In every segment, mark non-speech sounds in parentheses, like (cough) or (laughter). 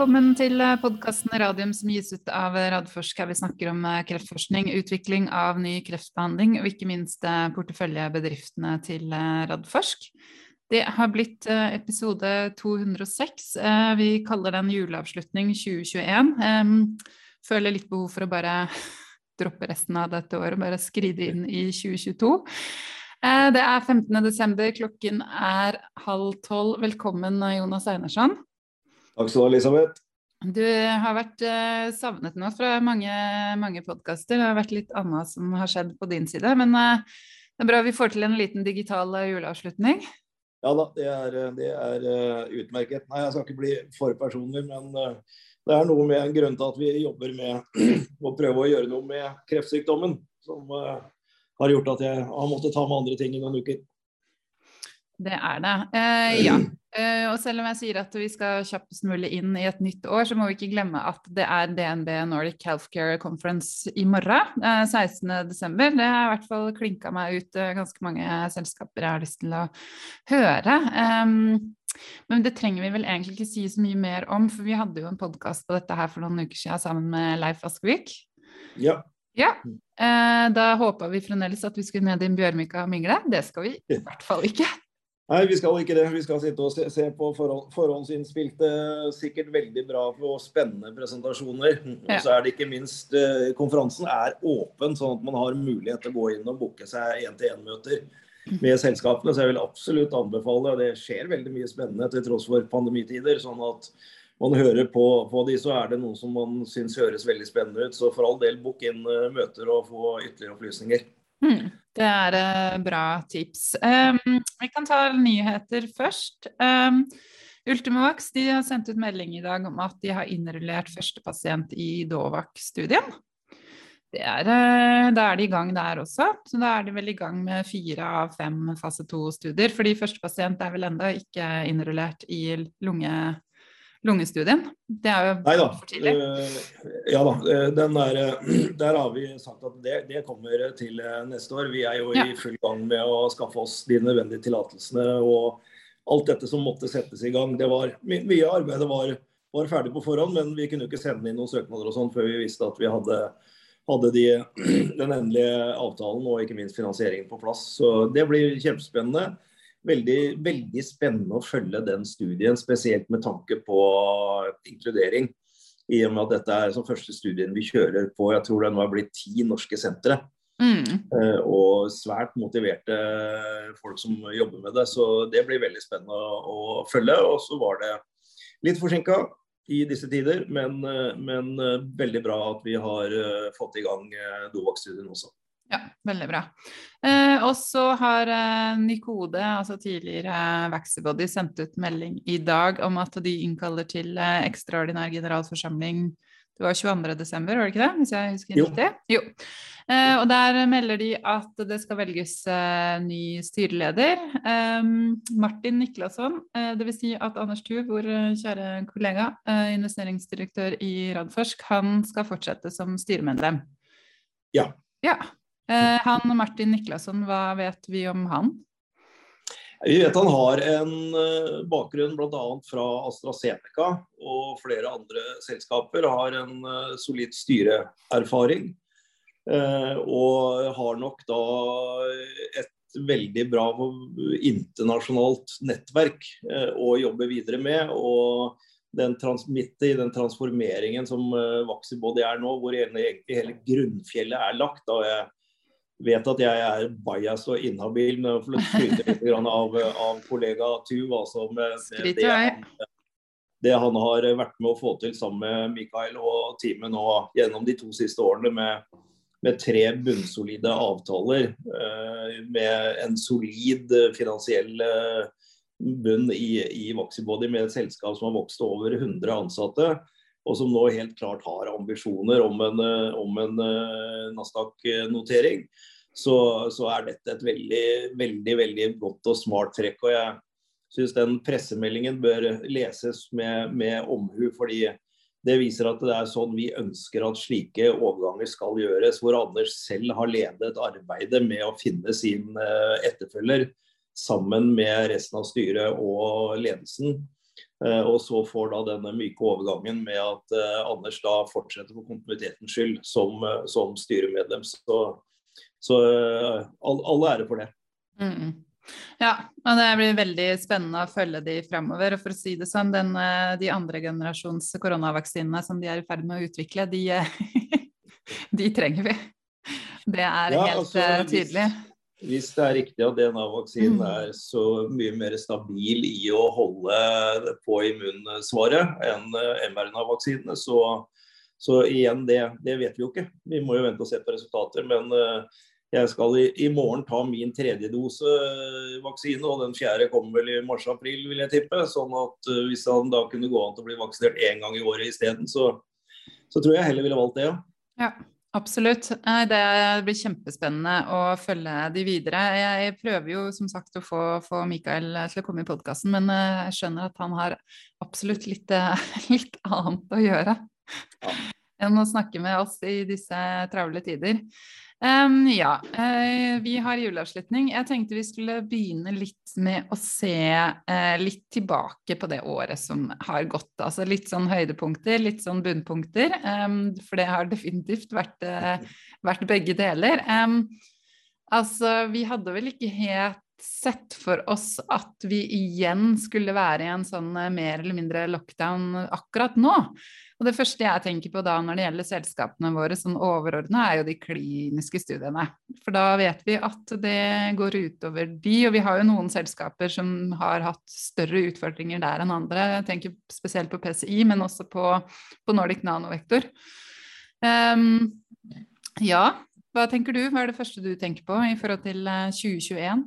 Velkommen til podkasten Radium som gis ut av Radforsk, her vi snakker om eh, kreftforskning, utvikling av ny kreftbehandling og ikke minst eh, porteføljebedriftene til eh, Radforsk. Det har blitt episode 206. Vi kaller den juleavslutning 2021. Føler litt behov for å bare (laughs) droppe resten av dette året og bare skride inn i 2022. Det er 15. desember, klokken er halv tolv. Velkommen, Jonas Einarsson. Takk skal du ha, Elisabeth. Du har vært uh, savnet nå fra mange, mange podkaster. Det har vært litt annet som har skjedd på din side. Men uh, det er bra vi får til en liten digital uh, juleavslutning. Ja da, det er, det er utmerket. Nei, jeg skal ikke bli for personlig, men det er noe med en grunn til at vi jobber med (clears throat) å prøve å gjøre noe med kreftsykdommen, som har gjort at jeg har måttet ta med andre ting i noen uker. Det er det. ja. Uh, og selv om jeg sier at vi skal kjappest mulig inn i et nytt år, så må vi ikke glemme at det er DNB Nordic Healthcare Conference i morgen, uh, 16.12. Det har i hvert fall klinka meg ut uh, ganske mange selskaper jeg har lyst til å høre. Men det trenger vi vel egentlig ikke si så mye mer om, for vi hadde jo en podkast på dette her for noen uker siden sammen med Leif Askevik. Ja. Ja, Da håpa vi fremdeles at vi skulle ned i Bjørvika og mingle. Det skal vi i hvert fall ikke. Nei, vi skal ikke det. Vi skal sitte og se, se på forhånd, forhåndsinnspilte, sikkert veldig bra og spennende presentasjoner. Ja. Og så er det ikke minst eh, Konferansen er åpen, sånn at man har mulighet til å gå inn og booke seg én-til-én-møter med selskapene. Så jeg vil absolutt anbefale. Det skjer veldig mye spennende til tross for pandemitider. sånn at man hører på, på de, så er det noe som man syns høres veldig spennende ut. Så for all del, book inn uh, møter og få ytterligere opplysninger. Mm. Det er uh, bra tips. Um, vi kan ta nyheter først. Um, Ultimovax de har sendt ut melding i dag om at de har innrullert første pasient i Dovac-studien. Uh, da er de i gang der også. Så da er de vel i gang med fire av fem fase to-studier. Fordi første pasient er vel ennå ikke innrullert i lunge lungestudien? Det er jo Neida. for tidlig. Uh, ja da. Eh, der, eh, (clears throat) der, har vi sagt at det, det, kommer til neste år. Vi er jo ja. i full gang med å skaffe oss de nødvendige tillatelsene og alt dette som måtte settes i gang. Det var, mye av arbeidet var, var, ferdig på forhånd, men vi kunne ikke sende inn noen søknader og sånn før vi visste at vi hadde, hadde de, (clears throat) den endelige avtalen og ikke minst finansieringen på plass. Så det blir kjempespennende veldig, veldig spennende å følge den studien, spesielt med tanke på inkludering. I og med at dette er som første studien vi kjører på jeg tror det nå er blitt ti norske sentre. Mm. Uh, og svært motiverte folk som jobber med det. Så det blir veldig spennende å, følge. Og så var det litt forsinka i disse tider, men, uh, men uh, veldig bra at vi har fått i gang Dovak-studien også. Ja, veldig bra. Eh, og så har eh, Nykode, altså tidligere eh, Vaxibody, sendt ut melding i dag om at de innkaller til eh, ekstraordinær generalforsamling det var 22.12., var det ikke det? Hvis jeg husker jo. riktig? Jo. Eh, og der melder de at det skal velges eh, ny styreleder. Eh, Martin Niklasson, eh, dvs. Si at Anders Thuv, vår kjære kollega, investeringsdirektør i Radforsk, han skal fortsette som styremedlem. Ja. ja. Eh, han Martin Niklasson, hva vet vi om han? Vi vet han har en eh, bakgrunn bl.a. fra AstraZeneca og flere andre selskaper. Har en eh, solid styreerfaring. Og har nok da et veldig bra internasjonalt nettverk å jobbe videre med. og den trans, midt i den transformeringen som Vaxibody er nå, hvor egentlig hele grunnfjellet er lagt. Da jeg vet at jeg er bias og inhabil, jeg får skryte litt av, av, kollega Tuv. Altså, med, med det, det, han, har vært med å få til sammen med Mikael og teamet nå gjennom de to siste årene med, med tre bunnsolide avtaler. Eh, med en solid finansiell eh, bunn i, i Vaxibody med et selskap som har vokst over 100 ansatte og som nå helt klart har ambisjoner om en, eh, om en uh, Nasdaq-notering, så, så, er dette et veldig, veldig, veldig godt og smart trekk. og jeg syns den pressemeldingen bør leses med, med, omhu, fordi det viser at det er sånn vi ønsker at slike overganger skal gjøres. Hvor Anders selv har ledet arbeidet med å finne sin uh, etterfølger sammen med resten av styret og ledelsen. Eh, og så får da denne myke overgangen med at uh, Anders da fortsetter for kontinuitetens skyld som, uh, som styremedlem. Så, så all, all, ære for det. Mm. Ja, og det blir veldig spennende å følge de fremover. Og for å si det sånn, den, de andre generasjons koronavaksinene som de er i ferd med å utvikle, de, (laughs) de trenger vi. Det er ja, helt altså, tydelig. Hvis hvis det er riktig at DNA-vaksinen mm. er så mye mer stabil i å holde på immunsvaret enn eh, mRNA-vaksinene, så, så, igjen, det, det, vet vi jo ikke. Vi må jo vente og se på resultater. Men uh, jeg skal i, i, morgen ta min tredje dose eh, vaksine, og den fjerde kommer vel i mars-april, vil jeg tippe. Sånn at hvis han da kunne gå an til å bli vaksinert én gang i året isteden, så, så tror jeg heller ville valgt det, ja. ja. Absolutt. Det blir kjempespennende å følge de videre. Jeg prøver jo som sagt å få, få Mikael til å komme i podkasten, men eh, jeg skjønner at han har absolutt litt, eh, (laughs) litt annet å gjøre enn å snakke med oss i disse travle tider. Um, ja, uh, vi har juleavslutning. Jeg tenkte vi skulle begynne litt med å se uh, litt tilbake på det året som har gått. Altså litt sånn høydepunkter, litt sånn bunnpunkter. Um, for det har definitivt vært, uh, vært begge deler. Um, altså, vi hadde vel ikke helt sett for oss at vi igjen skulle være i en sånn mer eller mindre lockdown akkurat nå. Og det første jeg tenker på da når det gjelder selskapene våre sånn overordna, er jo de kliniske studiene. For da vet vi at det går utover de, og vi har jo noen selskaper som har hatt større utfordringer der enn andre. Jeg tenker spesielt på PCI, men også på, på Nordic Nanovektor. Um, ja, hva tenker du? Hva er det første du tenker på i forhold til 2021?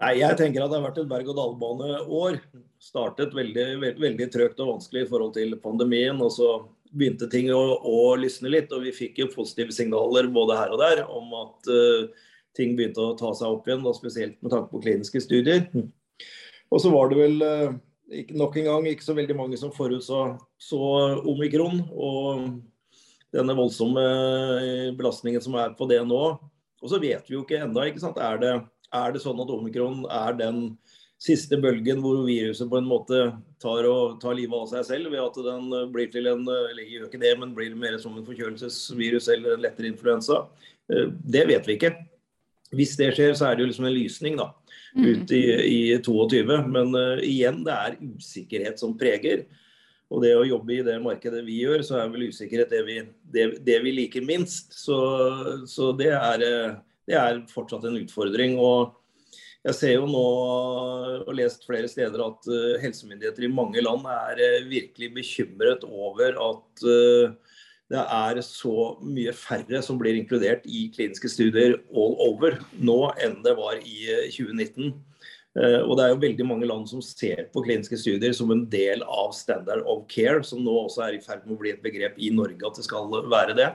Nei, Jeg tenker at det har vært et berg-og-dal-bane-år startet veldig, veldig, veldig trøgt og vanskelig i forhold til pandemien. og så begynte ting å, å lysne litt, og vi fikk jo positive signaler både her og der om at uh, ting begynte å ta seg opp igjen, da, spesielt med tanke på kliniske studier. Og så var det vel uh, nok en gang ikke så veldig mange som forutså så omikron og denne voldsomme eh, belastningen som er på det nå. Og så vet vi jo ikke ikke sant. Er det, er det sånn at omikron er den siste bølgen hvor viruset på en måte tar, og, tar livet av seg selv ved at den blir til en eller gjør ikke det, men blir mer som en forkjølelsesvirus eller en lettere influensa. Eh, det vet vi ikke. Hvis det skjer, så er det jo liksom en lysning da, mm. ut i, i 22. Men uh, igjen, det er usikkerhet som preger. Og det å jobbe i det markedet vi gjør, så er vel usikkerhet det vi, det, det vi liker minst. Så, så det, er, eh, det, er, fortsatt en utfordring. og jeg ser jo nå og lest flere steder at uh, helsemyndigheter i mange land er uh, virkelig bekymret over at uh, det er så mye færre som blir inkludert i kliniske studier all over nå enn det var i 2019. Og det er jo veldig mange land som ser på kliniske studier som en del av standard of care, som nå også er i ferd med å bli et begrep i Norge at det skal være det.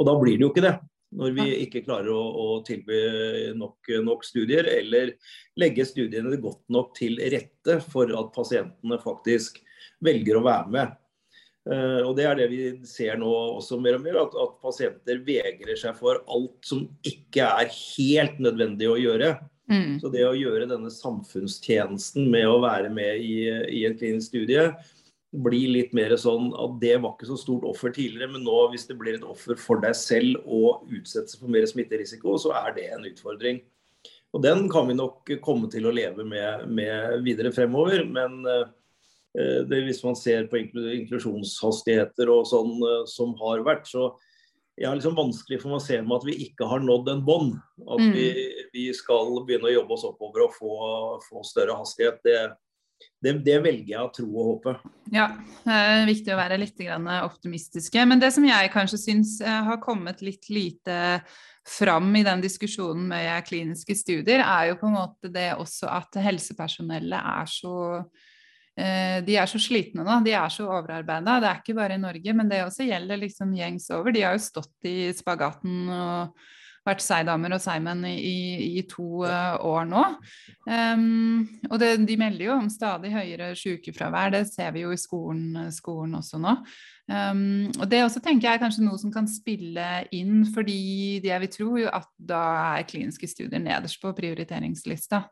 Og da blir det jo ikke det når vi ikke klarer å, å tilby nok, nok, studier, eller legge studiene godt nok til rette for at pasientene faktisk velger å være med. Uh, og Det er det vi ser nå også mer og mer, at, at, pasienter vegrer seg for alt som ikke er helt nødvendig å gjøre. Mm. Så det å gjøre denne samfunnstjenesten med å være med i, i en klinisk studie, blir litt mer sånn at det var ikke så stort offer tidligere, men nå hvis det blir et offer for deg selv og utsettelse for mer smitterisiko, så er det en utfordring. Og Den kan vi nok komme til å leve med, med videre fremover. Men eh, det, hvis man ser på inklusjonshastigheter og sånn eh, som har vært, så jeg har liksom vanskelig for meg å se med at vi ikke har nådd en bånd. At mm. vi, vi, skal begynne å jobbe oss oppover og få, få større hastighet. Det, det, det, velger jeg å tro og håpe. Ja, det er viktig å være litt optimistiske. Men det som jeg kanskje syns eh, har kommet litt lite fram i den diskusjonen med kliniske studier, er jo på en måte det også at helsepersonellet er så eh, de er så slitne nå, de er så overarbeida. Det er ikke bare i Norge, men det også gjelder liksom gjengs over. De har jo stått i spagaten og vært Seidamer og seigmenn i, i, to uh, år nå. Um, og det, de melder jo om stadig høyere sykefravær, det ser vi jo i skolen, skolen også nå. Um, og det også tenker jeg er kanskje noe som kan spille inn, fordi jeg vil tro jo at da er kliniske studier nederst på prioriteringslista.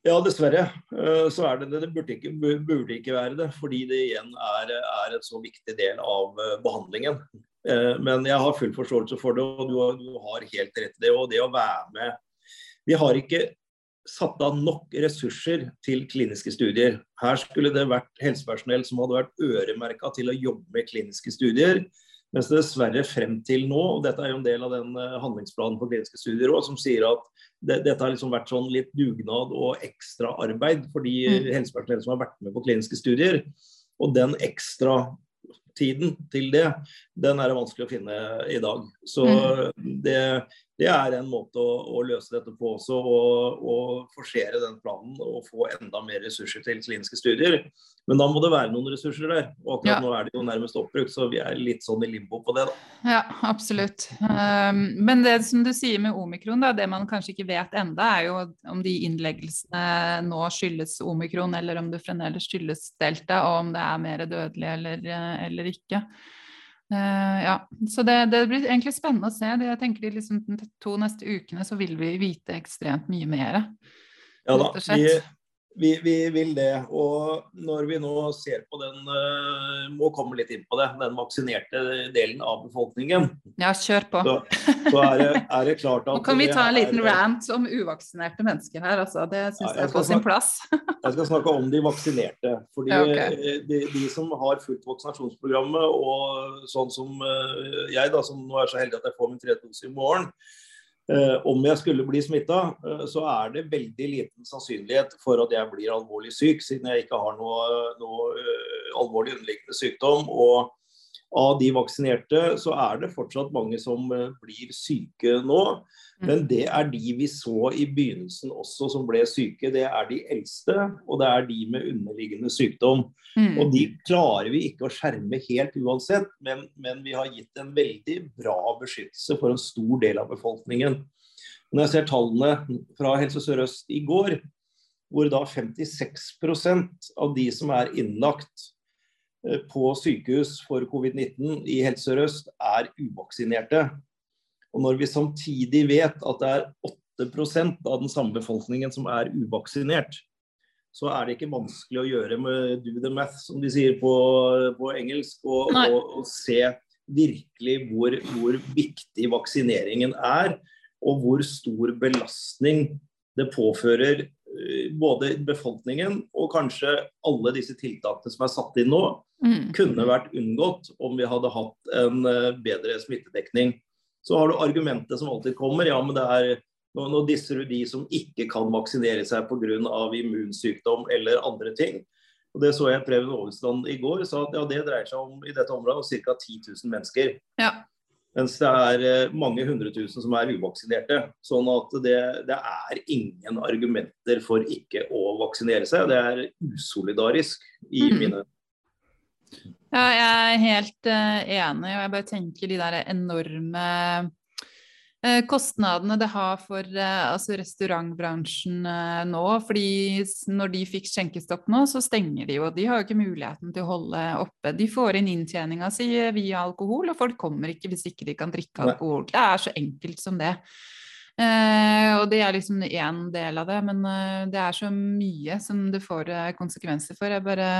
Ja, dessverre. Så er det det. Det burde ikke, burde ikke være det. Fordi det igjen er, er en så viktig del av behandlingen. Men jeg har full forståelse for det, og du har, helt rett i det. Og det å være med Vi har ikke satt av nok ressurser til kliniske studier. Her skulle det vært helsepersonell som hadde vært øremerka til å jobbe med kliniske studier. Mens det dessverre frem til nå, og dette er jo en del av den eh, handlingsplanen for kliniske studier også, som sier at det, dette har liksom vært sånn litt dugnad og ekstraarbeid for de mm. helsepersonell som har vært med på kliniske studier. Og den ekstra tiden til det, den er det vanskelig å finne i dag. Så mm. det, det er en måte å, å, løse dette på også, å forsere den planen og få enda mer ressurser til kliniske studier. Men da må det være noen ressurser der. Og akkurat ja. nå er det jo nærmest oppbrukt, så vi er litt sånn i limbo på det, da. Ja, absolutt. Um, men det som du sier med omikron, da, det man kanskje ikke vet enda, er jo om de innleggelsene nå skyldes omikron, eller om det fremdeles skyldes delta, og om det er mer dødelig eller, eller ikke. Uh, ja, så det, det, blir egentlig spennende å se. Jeg tenker De liksom, to neste ukene så vil vi vite ekstremt mye mer. Ja da, vi, vi, vi, vil det. Og når vi nå ser på den, uh, må komme litt inn på det, den vaksinerte delen av befolkningen. Ja, kjør på. Så, så er, det, er, det, klart at Nå kan vi ta en liten er, rant om uvaksinerte mennesker her, altså. Det syns jeg er på sin plass. (laughs) jeg skal snakke om de vaksinerte. Fordi ja, okay. Eh, de, de, som har fulgt vaksinasjonsprogrammet, og sånn som uh, jeg, da, som nå er så heldig at jeg får min tredje dose i morgen, Eh, om jeg skulle bli smitta, eh, så er det veldig liten sannsynlighet for at jeg blir alvorlig syk, siden jeg ikke har noe, noe uh, alvorlig underliggende sykdom. Og av de vaksinerte så er det fortsatt mange som uh, blir syke nå. Mm. Men det er de vi så i begynnelsen også som ble syke. Det er de eldste, og det er de med underliggende sykdom. Mm. Og de klarer vi ikke å skjerme helt uansett, men, men, vi har gitt en veldig bra beskyttelse for en stor del av befolkningen. Når jeg ser tallene fra Helse Sør-Øst i går, hvor da 56% av de som er innlagt eh, på sykehus for covid-19 i Helse Sør-Øst, er uvaksinerte. Og når vi samtidig vet at det er 8% av den samme befolkningen som er uvaksinert, så er det ikke vanskelig å gjøre med do the math, som de sier på, på engelsk, og, og, og, se virkelig hvor, hvor, viktig vaksineringen er, og hvor stor belastning det påfører eh, både befolkningen og kanskje alle disse tiltakene som er satt inn nå, mm. kunne vært unngått om vi hadde hatt en eh, bedre smittedekning. Så har du argumentet som alltid kommer, ja men det er nå, nå disser du de som ikke kan vaksinere seg pga. immunsykdom eller andre ting. Og Det så jeg Preben Aavitsland i går, sa at ja, det dreier seg om i dette området om ca. 10 000 mennesker. Ja. Mens det er eh, mange hundre tusen som er uvaksinerte. Sånn at det, det, er ingen argumenter for ikke å vaksinere seg. Det er usolidarisk i mm. mine Ja, jeg er helt uh, enig, og jeg bare tenker de der enorme Eh, kostnadene det har for eh, altså restaurantbransjen eh, nå. fordi når de fikk skjenkestopp nå, så stenger de jo. De har jo ikke muligheten til å holde oppe. De får inn inntjeninga si via alkohol, og folk kommer ikke hvis ikke de kan drikke alkohol. Det er så enkelt som det. Eh, og det er liksom én del av det, men eh, det er så mye som det får konsekvenser for. Jeg bare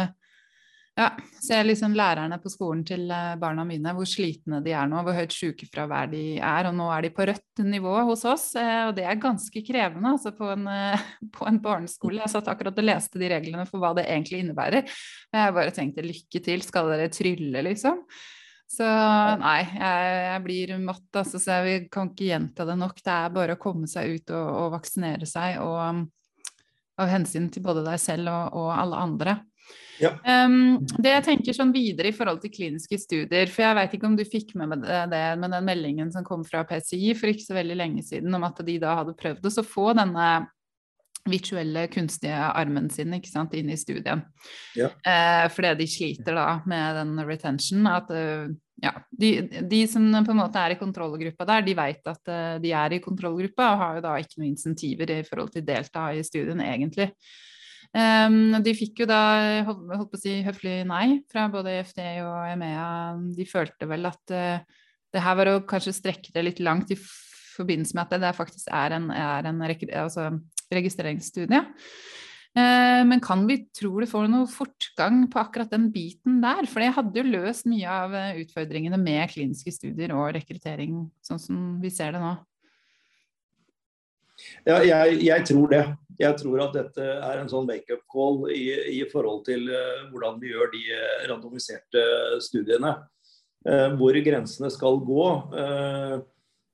ja, ser liksom lærerne på skolen til eh, barna mine, hvor slitne de er nå, hvor høyt sykefravær de er. Og nå er de på rødt nivå hos oss, eh, og det er ganske krevende altså på, en, eh, (laughs) på en barneskole. Jeg satt akkurat og leste de reglene for hva det egentlig innebærer. Og jeg bare tenkte lykke til, skal dere trylle, liksom? Så nei, jeg, jeg blir matt, altså, så jeg kan ikke gjenta det nok. Det er bare å komme seg ut og, og vaksinere seg, og av hensyn til både deg selv og, og alle andre. Ja. Um, det jeg tenker sånn videre i forhold til kliniske studier, for jeg vet ikke om du fikk med det, med den meldingen som kom fra PCI for ikke så veldig lenge siden, om at de da hadde prøvd å få denne virtuelle kunstige armen sin ikke sant, inn i studien. Ja. Uh, fordi de sliter da med den retention. At uh, ja, de, de, som på en måte er i kontrollgruppa der, de vet at uh, de er i kontrollgruppa og har jo da ikke noen insentiver i forhold til delta i studien, egentlig. Um, de fikk jo da holdt, på å si høflig nei fra både FD og EMEA. De følte vel at uh, det her var å kanskje strekke det litt langt i forbindelse med at det, faktisk er en, er en altså, registreringsstudie. Eh, men kan vi tro det får noe fortgang på akkurat den biten der? For det hadde jo løst mye av eh, utfordringene med kliniske studier og rekruttering, sånn som vi ser det nå. Ja, jeg, jeg tror det. Jeg tror at dette er en sånn wake-up call i, i, forhold til uh, hvordan vi gjør de randomiserte studiene. Uh, hvor grensene skal gå.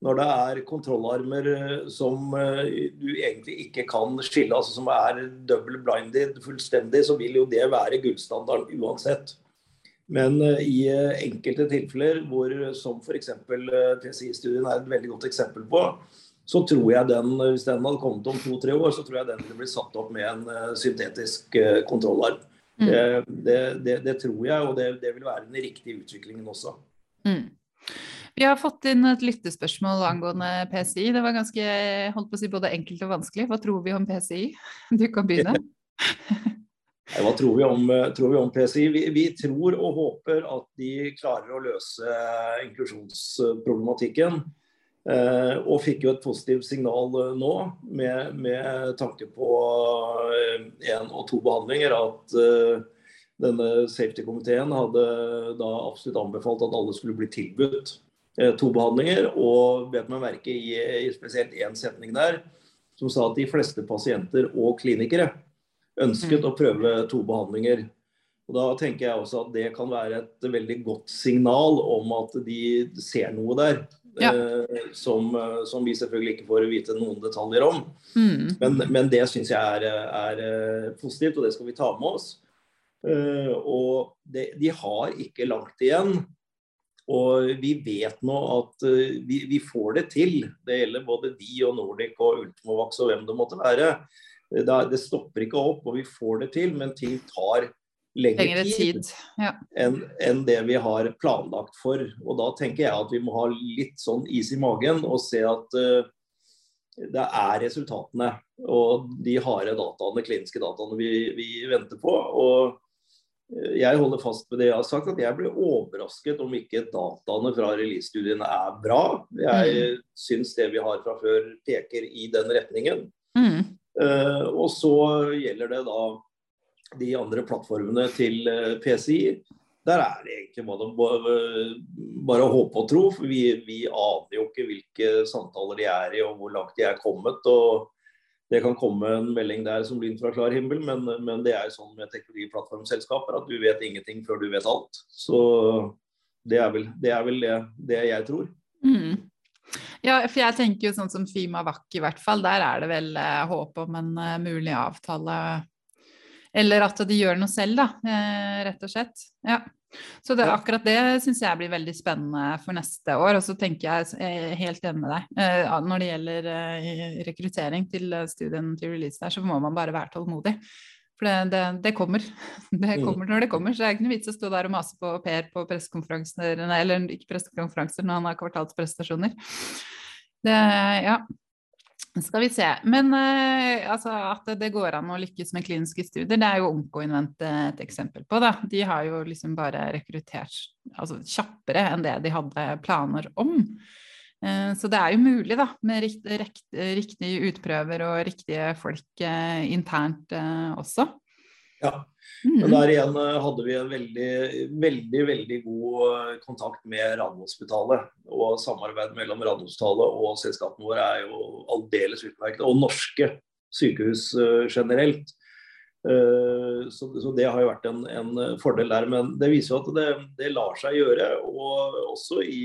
Når det er kontrollarmer eh, som eh, du egentlig ikke kan skille, altså som er double blinded fullstendig, så vil jo det være gullstandarden uansett. Men eh, i enkelte tilfeller, hvor, som f.eks. PCI-studien er et veldig godt eksempel på, så tror jeg den, hvis den hadde kommet om to-tre år, så tror jeg den ville bli satt opp med en syntetisk kontrollarm. Mm. Det, det, det, tror jeg, og det, det, vil være den riktige utviklingen også. Mm. Vi har fått inn et lyttespørsmål angående PCI. Det var ganske holdt på å si, både enkelt og vanskelig. Hva tror vi om PCI? Du kan begynne. (laughs) (laughs) Hva tror vi om, tror vi om PCI? Vi, vi, tror og håper at de klarer å løse inklusjonsproblematikken. Eh, og fikk jo et positivt signal nå med, med tanke på én og to behandlinger. At eh, denne safety-komiteen hadde da absolutt anbefalt at alle skulle bli tilbudt Eh, to behandlinger, og bet meg merke i, i spesielt én setning der som sa at de fleste pasienter og klinikere ønsket mm. å prøve to behandlinger. Og Da tenker jeg også at det kan være et veldig godt signal om at de ser noe der. Ja. Eh, som, som, vi selvfølgelig ikke får vite noen detaljer om. Mm. Men, men, det syns jeg er, er, eh, positivt, og det skal vi ta med oss. Eh, og det, de har ikke langt igjen og vi vet nå at uh, vi, vi, får det til. Det gjelder både de og Nordic og Ultimovax og hvem det måtte være. Det, det, stopper ikke opp, og vi får det til, men ting tar lengre tid. Ja. enn en det vi har planlagt for. Og da tenker jeg at vi må ha litt sånn is i magen og se at uh, det er resultatene og de harde dataene, kliniske dataene vi, vi venter på. og jeg holder fast ved det jeg har sagt, at jeg blir overrasket om ikke dataene fra release-studiene er bra. Jeg mm. syns det vi har fra før peker i den retningen. Mm. Uh, og så gjelder det da de andre plattformene til eh, PCI. Der er det egentlig bare, å håpe og tro. for vi, vi aner jo ikke hvilke samtaler de er i og hvor langt de er kommet. og det kan komme en melding der som blir fra klar himmel, men, men det er jo sånn med teknologiplattformselskaper at du vet ingenting før du vet alt. Så det er vel det, er vel det, det jeg tror. Mm. Ja, for jeg tenker jo sånn som Fima Wack i hvert fall, der er det vel eh, håp om en uh, mulig avtale. Eller at de gjør noe selv, da, eh, rett og slett. Ja. Så det, akkurat det syns jeg blir veldig spennende for neste år. Og så tenker jeg, jeg er helt enig med deg. Eh, når det gjelder eh, rekruttering til eh, studien til release der, så må man bare være tålmodig. For det, det, det, kommer. (laughs) Det mm. kommer når det kommer. Så det er ikke noe vits å stå der og mase på Per på pressekonferanser, eller ikke pressekonferanser når han har kvartalsprestasjoner. Det, ja skal vi se. Men uh, altså, at det går an å lykkes med kliniske studier, det er jo Onkoinvent et eksempel på. Da. De har jo liksom bare rekruttert altså, kjappere enn det de hadde planer om. Uh, så det er jo mulig, da, med rikt, riktige utprøver og riktige folk uh, internt også. Ja. Men mm. der igjen eh, hadde vi en veldig, veldig veldig god eh, kontakt med Radiumhospitalet. Og samarbeidet mellom Radiumhospitalet og selskapene våre er jo aldeles utmerket. Og norske sykehus eh, generelt. Så, så, det har jo vært en, en, fordel der. Men det viser jo at det, det lar seg gjøre. Og også i,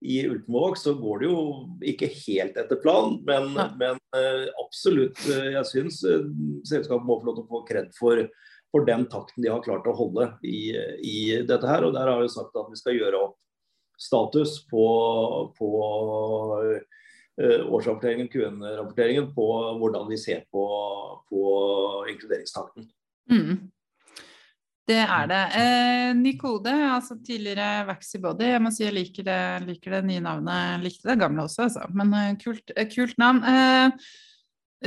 i Ultenvåg så går det jo ikke helt etter planen, men, men absolutt. Jeg syns selskapet må få lov til å få kred for for den takten de har klart å holde i, i dette her. Og der har vi sagt at vi skal gjøre opp status på, på årsrapporteringen, QN-rapporteringen, på hvordan vi ser på, på inkluderingstakten. Mm. Det er det. Eh, Nikode, altså tidligere Vaxibody. Jeg må si jeg liker det, liker det nye navnet. Jeg likte det gamle også, altså. Men uh, kult, uh, kult, navn. Eh,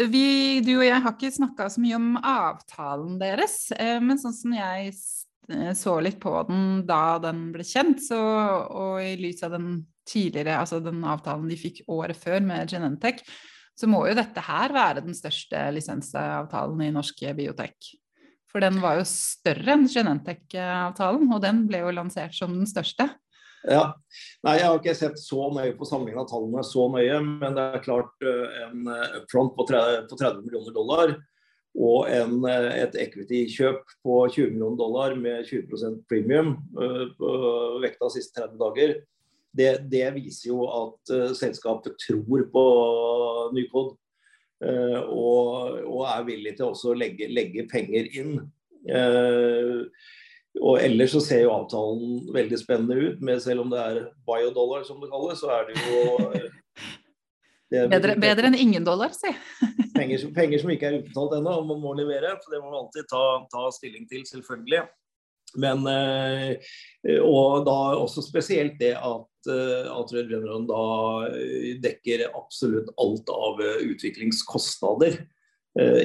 vi, du og jeg har ikke snakka så mye om avtalen deres, eh, men sånn som jeg eh, så litt på den da den ble kjent, så, og i lys av den tidligere, altså den avtalen de fikk året før med Genentech, så må jo dette her være den største lisensavtalen i norsk biotek. For den var jo større enn Genentech-avtalen, og den ble jo lansert som den største. Ja. Nei, jeg har ikke sett så nøye på samlingen av tallene så nøye, men det er klart eh, en eh, upfront på 30, på 30 millioner dollar og en, eh, et equity-kjøp på 20 millioner dollar med 20% premium uh, vekta de siste 30 dager, det, det viser jo at uh, selskapet tror på Nykod. Uh, og, og, er villig til også å legge, legge penger inn. Uh, og ellers så ser jo avtalen veldig spennende ut, men selv om det er biodollar som det kalles, så er det jo det bedre, bedre, enn ingen dollar, si. (laughs) penger, penger, som ikke er utbetalt ennå, og man må levere. For det må man alltid ta, ta stilling til, selvfølgelig. Men, og da også spesielt det at Eh, at Regeneron da eh, dekker absolutt alt av eh, utviklingskostnader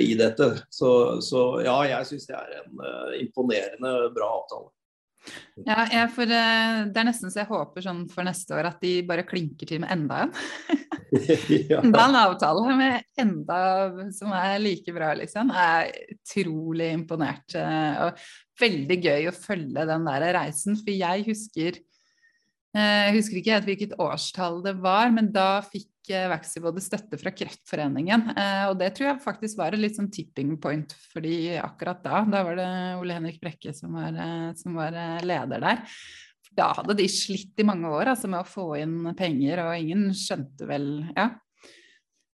i dette. Så, så ja, jeg syns det er en imponerende bra avtale. Ja, jeg, for, Det er nesten så jeg håper sånn for neste år at de bare klinker til med enda en. (laughs) (laughs) Enda en avtale med enda som er like bra, liksom. Jeg er utrolig imponert. Og veldig gøy å følge den der reisen. For jeg husker jeg husker ikke helt hvilket årstall det var, men da fikk eh, Vaxibody støtte fra Kreftforeningen. Eh, og det tror jeg faktisk var et litt sånn tipping point fordi akkurat da, da var det Ole Henrik Brekke som var, som var leder der. Da hadde de slitt i mange år altså, med å få inn penger, og ingen skjønte vel Ja.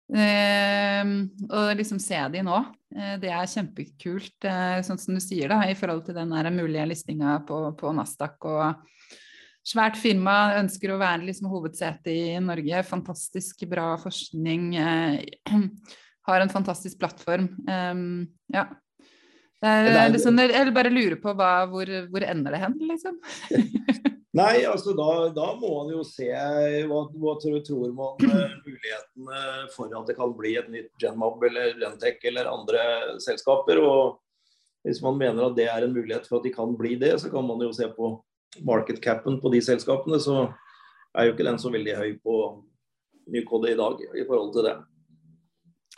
Eh, og liksom se de nå, eh, det er kjempekult, eh, sånn som du sier, da, i forhold til den mulige listinga på, på Nasdaq og svært firma, ønsker å være liksom hovedsete i Norge. Fantastisk bra forskning. Eh, (clears throat) har en fantastisk plattform. Um, ja. Det er, liksom, jeg bare lurer på hva, hvor, hvor ender det hen, liksom? (laughs) (laughs) Nei, altså da, da, må man jo se hva, hva tror man uh, mulighetene for at det kan bli et nytt Genmab eller Gentech eller andre selskaper. og Hvis man mener at det er en mulighet for at de kan bli det, så kan man jo se på market capen på de selskapene, så er jo ikke den så veldig høy på Nykode i dag i forhold til det.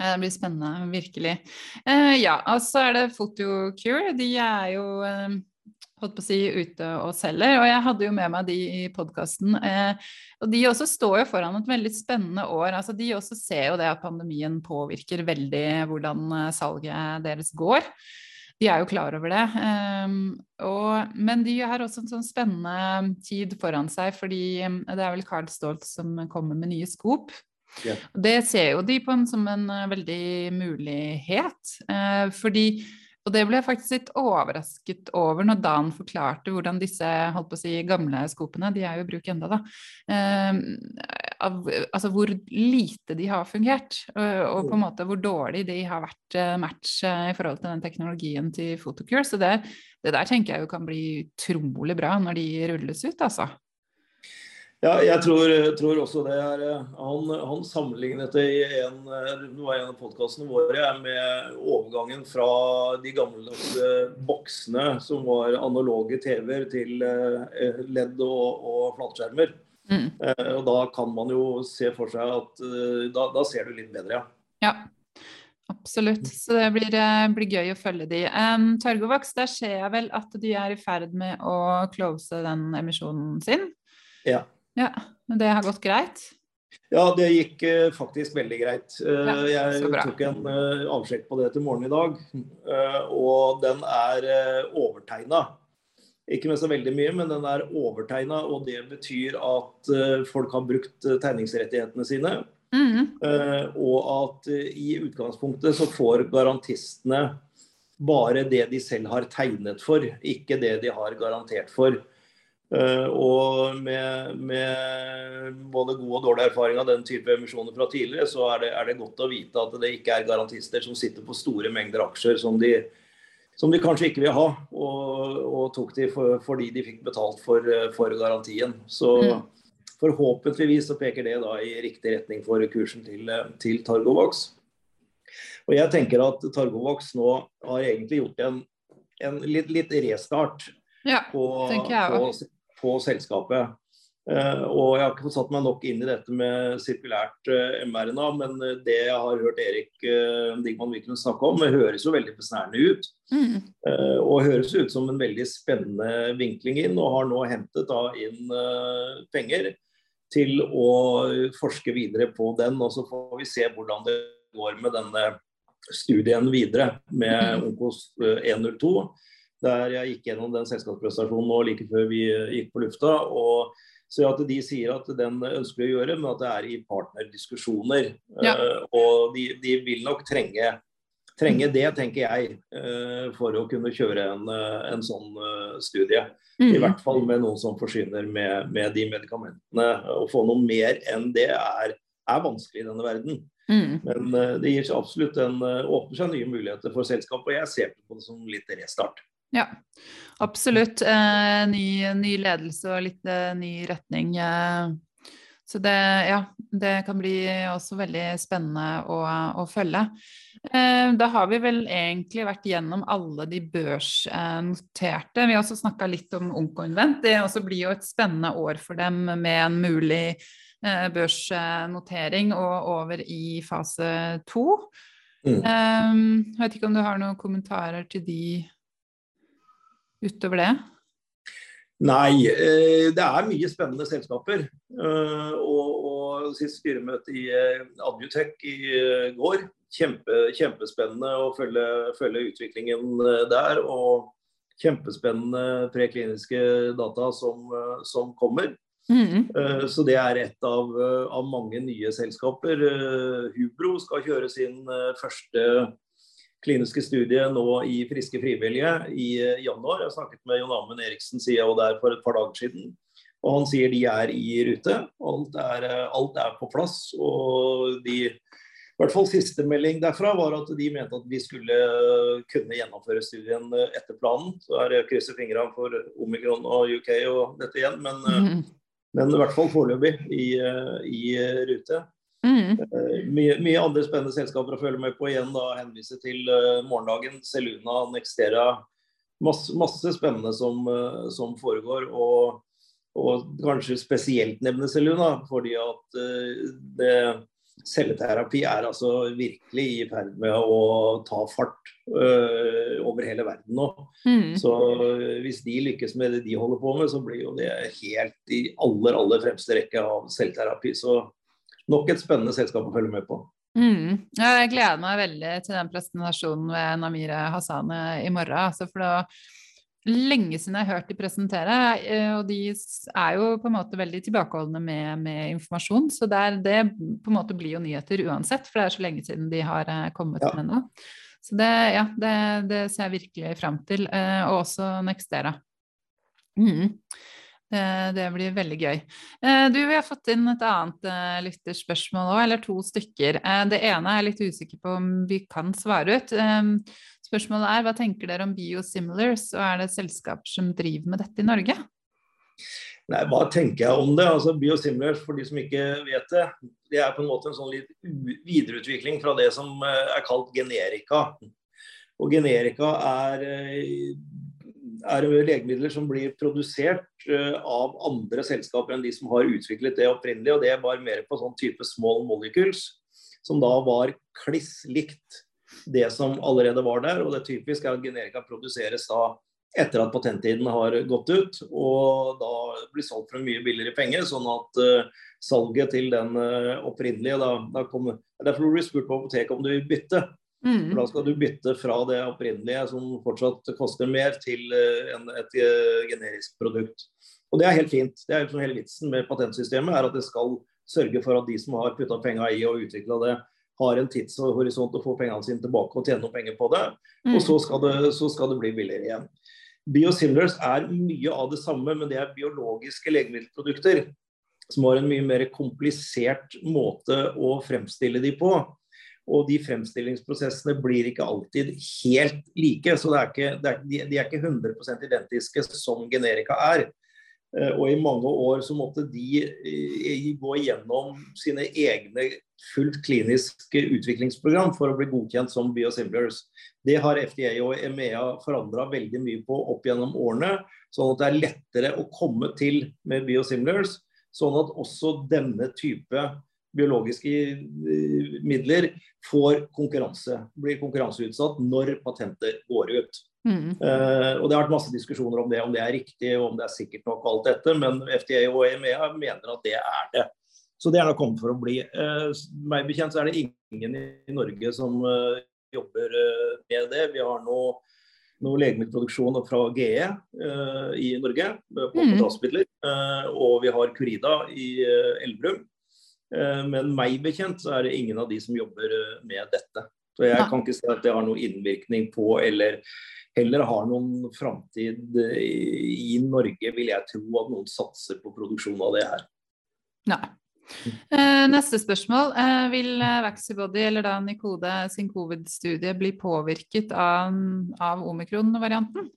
Det blir spennende, virkelig. Uh, ja, og så er det Photocure. De er jo uh, holdt på å si ute og selger. Og jeg hadde jo med meg de i podkasten. Uh, og de også står jo foran et veldig spennende år. Altså, de også ser jo det at pandemien påvirker veldig hvordan salget deres går de er jo klar over det. Um, og, men de har også en sånn spennende tid foran seg, fordi um, det er vel Carl Stolt som kommer med nye skop. Ja. Det ser jo de på en, som en uh, veldig mulighet. Uh, fordi og det ble jeg faktisk litt overrasket over når Dan forklarte hvordan disse holdt på å si, gamle skopene, de er jo i bruk enda da, eh, av, altså hvor lite de har fungert. Og, og, på en måte hvor dårlig de har vært uh, match uh, i forhold til den teknologien til Photocure. Så det, det, der tenker jeg jo kan bli utrolig bra når de rulles ut, altså. Ja, jeg tror, tror, også det er Han, han sammenlignet det i en, det var en av podkastene våre med overgangen fra de gamle boksene som var analoge TV-er, til LED og, og flatskjermer. Mm. Eh, og da kan man jo se for seg at eh, da, da ser du litt bedre, ja. ja. Absolutt. Så det blir, blir, gøy å følge de. Um, Targovax, der ser jeg vel at de er i ferd med å close den emisjonen sin. Ja. Ja, det har gått greit? Ja, det gikk uh, faktisk veldig greit. Uh, ja, jeg tok en uh, avsjekk på det til morgenen i dag, og den er uh, overtegna. Ikke med så veldig mye, men den er overtegna, og det betyr at folk har brukt tegningsrettighetene sine. Mm. og at i utgangspunktet så får garantistene bare det de selv har tegnet for, ikke det de har garantert for. Og med, med, både god og dårlig erfaring av den type emisjoner fra tidligere, så er det, er det, godt å vite at det ikke er garantister som sitter på store mengder aksjer som de, som de kanskje ikke vil ha, og, og tok de for, fordi de fikk betalt for, for garantien. Så mm. forhåpentligvis så peker det da i riktig retning for kursen til, til Targovax. Og jeg tenker at Targovax nå har egentlig gjort en, en litt, litt restart ja, på, på, på selskapet. Uh, og Jeg har ikke fått satt meg nok inn i dette med sirkulært uh, mRNA, men det jeg har hørt Erik Digman Wiklund snakke om, høres jo veldig besnærende ut. Mm. og høres ut som en veldig spennende vinkling inn, og har nå hentet da inn penger til å forske videre på den. Og så får vi se hvordan det går med denne studien videre med mm. Onkos 102. Der jeg gikk gjennom den selskapsprestasjonen nå like før vi gikk på lufta. og så at de sier at den ønsker å gjøre, men at det er i partnerdiskusjoner. Ja. Uh, og de, de, vil nok trenge, trenge det, tenker jeg, uh, for å kunne kjøre en, uh, en sånn studie. Mm. I hvert fall med noen som forsyner med, med, de medikamentene. Å få noe mer enn det er, er vanskelig i denne verden. Mm. Men det gir absolutt en, åpner seg nye muligheter for selskapet, og jeg ser på det som litt restart. Ja, absolutt. Eh, ny, ny, ledelse og litt eh, ny retning. Eh. Så det, ja, det kan bli også veldig spennende å, å følge. Eh, da har vi vel egentlig vært gjennom alle de børsnoterte. Vi har også snakka litt om Onkoinvent. Det også blir jo et spennende år for dem med en mulig eh, børsnotering og over i fase to. Mm. Eh, vet ikke om du har noen kommentarer til de utover det? Nei, eh, det er mye spennende selskaper. Eh, og, og sist styremøte i Adjutech i går. Kjempe, kjempespennende å følge, følge, utviklingen der. Og kjempespennende prekliniske data som, som kommer. Mm. Så det er et av, av, mange nye selskaper. Hubro skal kjøre sin første kliniske studiet nå i Friske frivillige i eh, januar. Jeg har snakket med Jon Amund Eriksen CEO der for et par dager siden. Og han sier de er i rute. Alt er, eh, alt er på plass. Og de i hvert fall siste melding derfra var at de mente at vi skulle eh, kunne gjennomføre studien etter planen. Så er det krysser fingrene for Omikron og UK og dette igjen, men, mm. men i hvert fall foreløpig i, i rute. Mm. Eh, mye, mye, andre spennende selskaper å følge med på. Igjen da henvise til uh, morgendagen. Seluna, Nextera. Masse, masse spennende som, uh, som foregår. Og, og, kanskje spesielt nevne Seluna, fordi at uh, det, celleterapi er altså virkelig i ferd med å ta fart over hele verden nå. Mm. Så hvis de lykkes med det de holder på med, så blir jo det helt i aller, aller fremste rekke av celleterapi. Så nok et spennende selskap å følge med på. Mm. Jeg gleder meg veldig til den presentasjonen ved Namire Hassan i morgen. Altså for det lenge siden jeg har hørt de presentere, eh, og de er jo på en måte veldig tilbakeholdne med, med informasjon. Så det, er, det, på en måte blir jo nyheter uansett, for det er så lenge siden de har eh, kommet ja. med noe. Så det, ja, det, det, ser jeg virkelig fram til. Eh, og også Nextera. Mm. Eh, det blir veldig gøy. Eh, du, Vi har fått inn et annet uh, lytterspørsmål òg, eller to stykker. Det ene er jeg litt usikker på om vi kan svare ut. Spørsmålet er hva tenker dere om biosimilars, og er det selskaper som driver med dette i Norge? Nei, Hva tenker jeg om det? Altså Biosimilars, for de som ikke vet det, det er på en måte en sånn litt videreutvikling fra det som er kalt generika. Og generika er er legemidler som blir produsert eh, av andre selskaper enn de som har utviklet det opprinnelig. og Det var mer på sånn type small molecules, som da var kliss likt det som allerede var der. og Det typiske er at generika produseres da etter at patenttiden har gått ut, og da blir solgt for en mye billigere penger. Sånn at uh, salget til den uh, opprinnelige da, da kom, Derfor ble du spurt på apoteket om du vil bytte. Mm. For da skal du bytte fra det opprinnelige, som fortsatt koster mer, til eh, en, et uh, generisk produkt. Og Det er helt fint. Det er liksom hele vitsen med patentsystemet er at det skal sørge for at de som har putta penga i og utvikla det, har en tidshorisont å få pengene sine tilbake og tjene noen penger på det. Mm. Og så skal det, så skal det bli billigere igjen. Biosimilars er mye av det samme, men det er biologiske legemiddelprodukter som har en mye mer komplisert måte å fremstille de på. Og de fremstillingsprosessene blir ikke alltid helt like. Så er ikke, er, de, er ikke 100% identiske som generika er. Eh, og i mange år så måtte de eh, gå igjennom sine egne fullt kliniske utviklingsprogram for å bli godkjent som biosimilars. Det har FDA og EMEA forandra veldig mye på opp gjennom årene. Sånn at det er lettere å komme til med biosimilars. Sånn at også denne type biologiske midler får konkurranse, blir konkurranseutsatt når patentet går ut. Mm. Uh, og Det har vært masse diskusjoner om det, om det er riktig og om det er sikkert nok. alt dette, Men FDA og EMEA mener at det er det. Så det er nok kommet for å bli. Uh, meg bekjent så er det ingen i Norge som uh, jobber med det. Vi har nå noe legemiddelproduksjon fra GE i Norge på. Mm. Og vi har Curida i Elverum. Men meg bekjent så er det ingen av de som jobber med dette. Så jeg kan ikke si at det har noen innvirkning på eller heller har noen framtid i Norge, vil jeg tro, at noen satser på produksjon av det her. Nei. Neste spørsmål. Vil Vaxibody eller da Nikode sin covid-studie bli påvirket av, av omikron-varianten?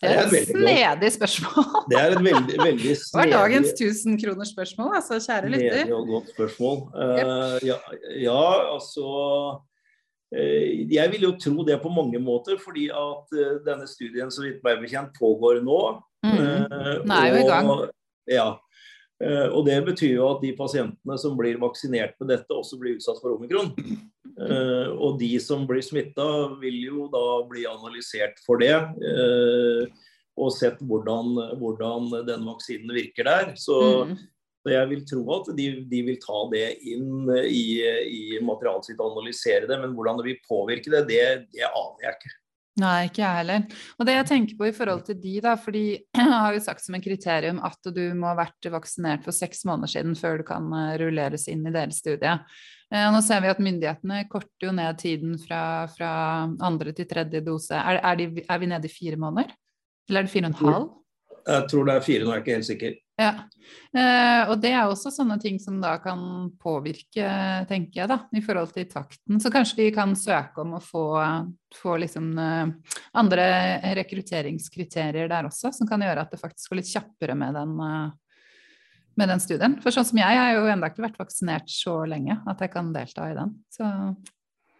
Det er et snedig spørsmål. (laughs) Det er et veldig, veldig snedig (laughs) Det var dagens 1000 kroners spørsmål, altså, kjære lytter. og godt spørsmål. Uh, ja, ja, altså Jeg vil jo tro det på mange måter, fordi at denne studien så vidt meg bekjent pågår nå. Mm. Den er jo i gang. Ja, og Det betyr jo at de pasientene som blir vaksinert med dette, også blir utsatt for omikron. Eh, og de som blir smitta, vil jo da bli analysert for det. Eh, og sett hvordan, hvordan den vaksinen virker der. Så, mm. jeg vil tro at de, de, vil ta det inn i, i materialet sitt og analysere det. Men hvordan det vil påvirke det, det, det aner jeg ikke. Nei, ikke jeg heller. Og det jeg tenker på i forhold til de, da, for de (clears throat) har jo sagt som en kriterium at du må ha vært vaksinert for seks måneder siden før du kan eh, rulleres inn i deres studie. Eh, nå ser vi at myndighetene korter jo ned tiden fra, fra andre til tredje dose. Er, er, de, er, vi nede i fire måneder? Eller er det fire og en halv? Jeg tror det er fire, nå er jeg ikke helt sikker. Ja, eh, og det er også sånne ting som da kan påvirke, tenker jeg, da, i forhold til takten. Så kanskje de kan søke om å få, få liksom eh, andre rekrutteringskriterier der også, som kan gjøre at det faktisk går litt kjappere med den, eh, med den studien. For sånn som jeg, jeg har jo ennå ikke vært vaksinert så lenge at jeg kan delta i den. Så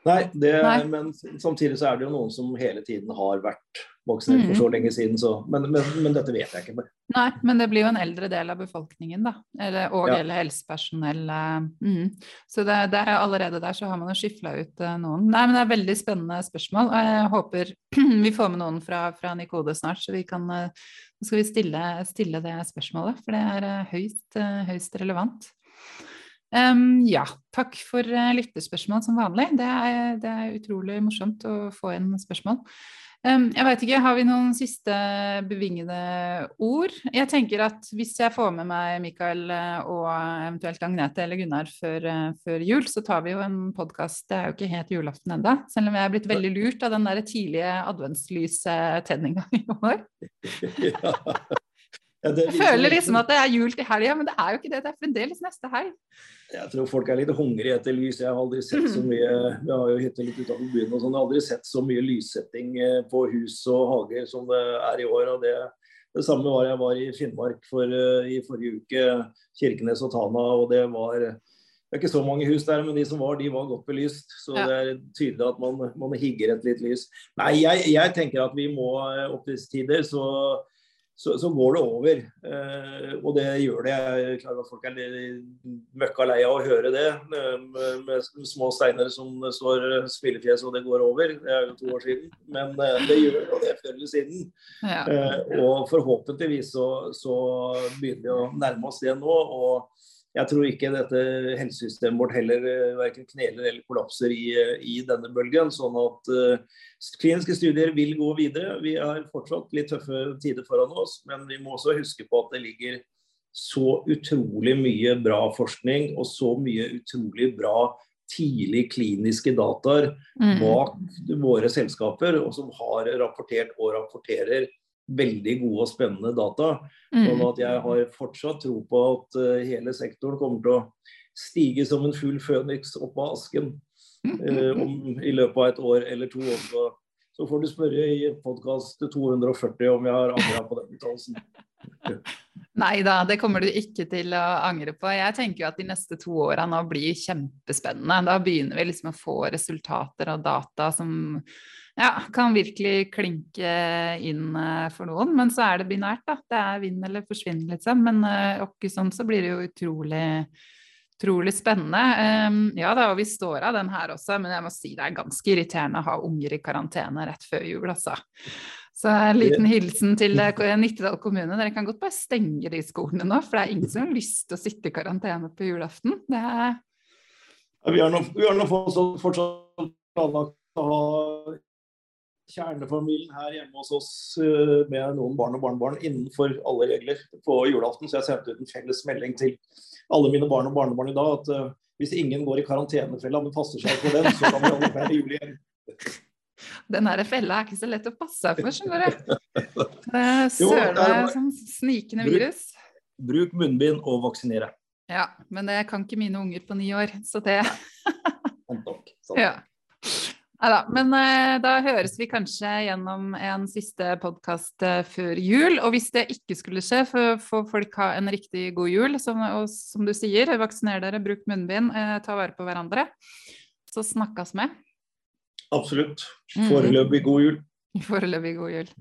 Nei, det, Nei, men samtidig så er det jo noen som hele tiden har vært vaksinert for så mm. lenge siden, så men, men, men, dette vet jeg ikke. Nei, men det blir jo en eldre del av befolkningen, da. Eller, og ja. eller helsepersonell. Eh, mm. Så det, det, er allerede der så har man jo skifla ut uh, noen. Nei, men det er veldig spennende spørsmål. og Jeg håper (clears throat) vi får med noen fra, fra Nikode snart, så vi kan uh, skal vi stille, stille, det spørsmålet. For det er høyst, høyst relevant. Um, ja, takk for lytterspørsmål som vanlig. Det er, det er, utrolig morsomt å få inn spørsmål. Jeg vet ikke, Har vi noen siste bevingede ord? Jeg tenker at Hvis jeg får med meg Mikael eh, og eventuelt Agnete eller Gunnar før, uh, før jul, så tar vi jo en podkast Det er jo ikke helt julaften ennå, selv om jeg er blitt veldig lurt av den der tidlige adventslystenninga i år. (laughs) Ja, jeg føler liksom at det er jul til helga, men det er jo ikke det. Det er fremdeles neste helg. Jeg tror folk er litt hungrige etter lys. Jeg har aldri sett så mye Vi har jo hytte litt utenfor byen og sånn. Jeg har aldri sett så mye lyssetting eh, på hus og hager som det er i år. og det, det samme var jeg var i Finnmark for, uh, i forrige uke. Kirkenes og Tana. og det var det er ikke så mange hus der, men de som var, de var godt belyst. Så ja. det er tydelig at man, man higger et litt lys. Nei, jeg, jeg tenker at vi må eh, opp disse tider, så så, så, går det over. Eh, og det gjør det. Jeg er klar over at folk er møkka lei av å høre det. Eh, med, med, små steiner som står smilefjes og det går over. Det er jo to år siden. Men eh, det gjør det, før eller siden. Ja. Eh, og forhåpentligvis så, så, begynner vi å nærme oss det nå. og jeg tror ikke dette helsesystemet vårt heller eh, verken kneler eller kollapser i, eh, i denne bølgen. Sånn at uh, kliniske studier vil gå videre. Vi har fortsatt litt tøffe tider foran oss, men vi må også huske på at det ligger så utrolig mye bra forskning og så mye utrolig bra tidlig kliniske dataer mm. bak våre selskaper, og som har rapportert og rapporterer veldig gode og spennende data. Mm. Sånn at jeg har fortsatt tro på at uh, hele sektoren kommer til å stige som en full føniks opp av asken uh, om, i løpet av et år eller to. Så, så får du spørre i podkast 240 om jeg har angra på den uttalelsen. (laughs) Nei da, det kommer du ikke til å angre på. Jeg tenker jo at de neste to åra nå blir kjempespennende. Da begynner vi liksom å få resultater og data som Ja, kan virkelig klinke inn eh, for noen, men så er det binært, da. Det er vinn eller forsvinn, liksom. Men åkke sånn så blir det jo utrolig utrolig spennende. Um, ja da, og vi står av den her også, men jeg må si det er ganske irriterende å ha unger i karantene rett før jul, altså. Så en liten hilsen til Nittedal kommune. Dere kan godt bare stenge de skolene nå, for det er ingen som har lyst til å sitte i karantene på julaften. Det er ja, vi har nå fortsatt planlagt å ha kjernefamilien her hjemme hos oss eh, med noen barn og barnebarn innenfor alle regler på julaften. Så jeg sendte ut en felles melding til alle mine barn og barnebarn i dag at uh, hvis ingen går i karantenefella, men passer seg på den, så kan vi alle feire jul igjen. Den her fella er ikke så lett å passe seg for, skjønner du. (laughs) Meg som snikende virus. Bruk, bruk munnbind og vaksinere. Ja, men det kan ikke mine unger på ni år, så det (laughs) ja. Neida, men eh, da høres vi kanskje gjennom en siste podkast eh, før jul. Og hvis det ikke skulle skje, får folk ha en riktig god jul. Som, og som du sier, vaksiner dere, bruk munnbind, eh, ta vare på hverandre. Så snakkes med. Absolutt. Foreløpig god jul. Foreløpig god jul.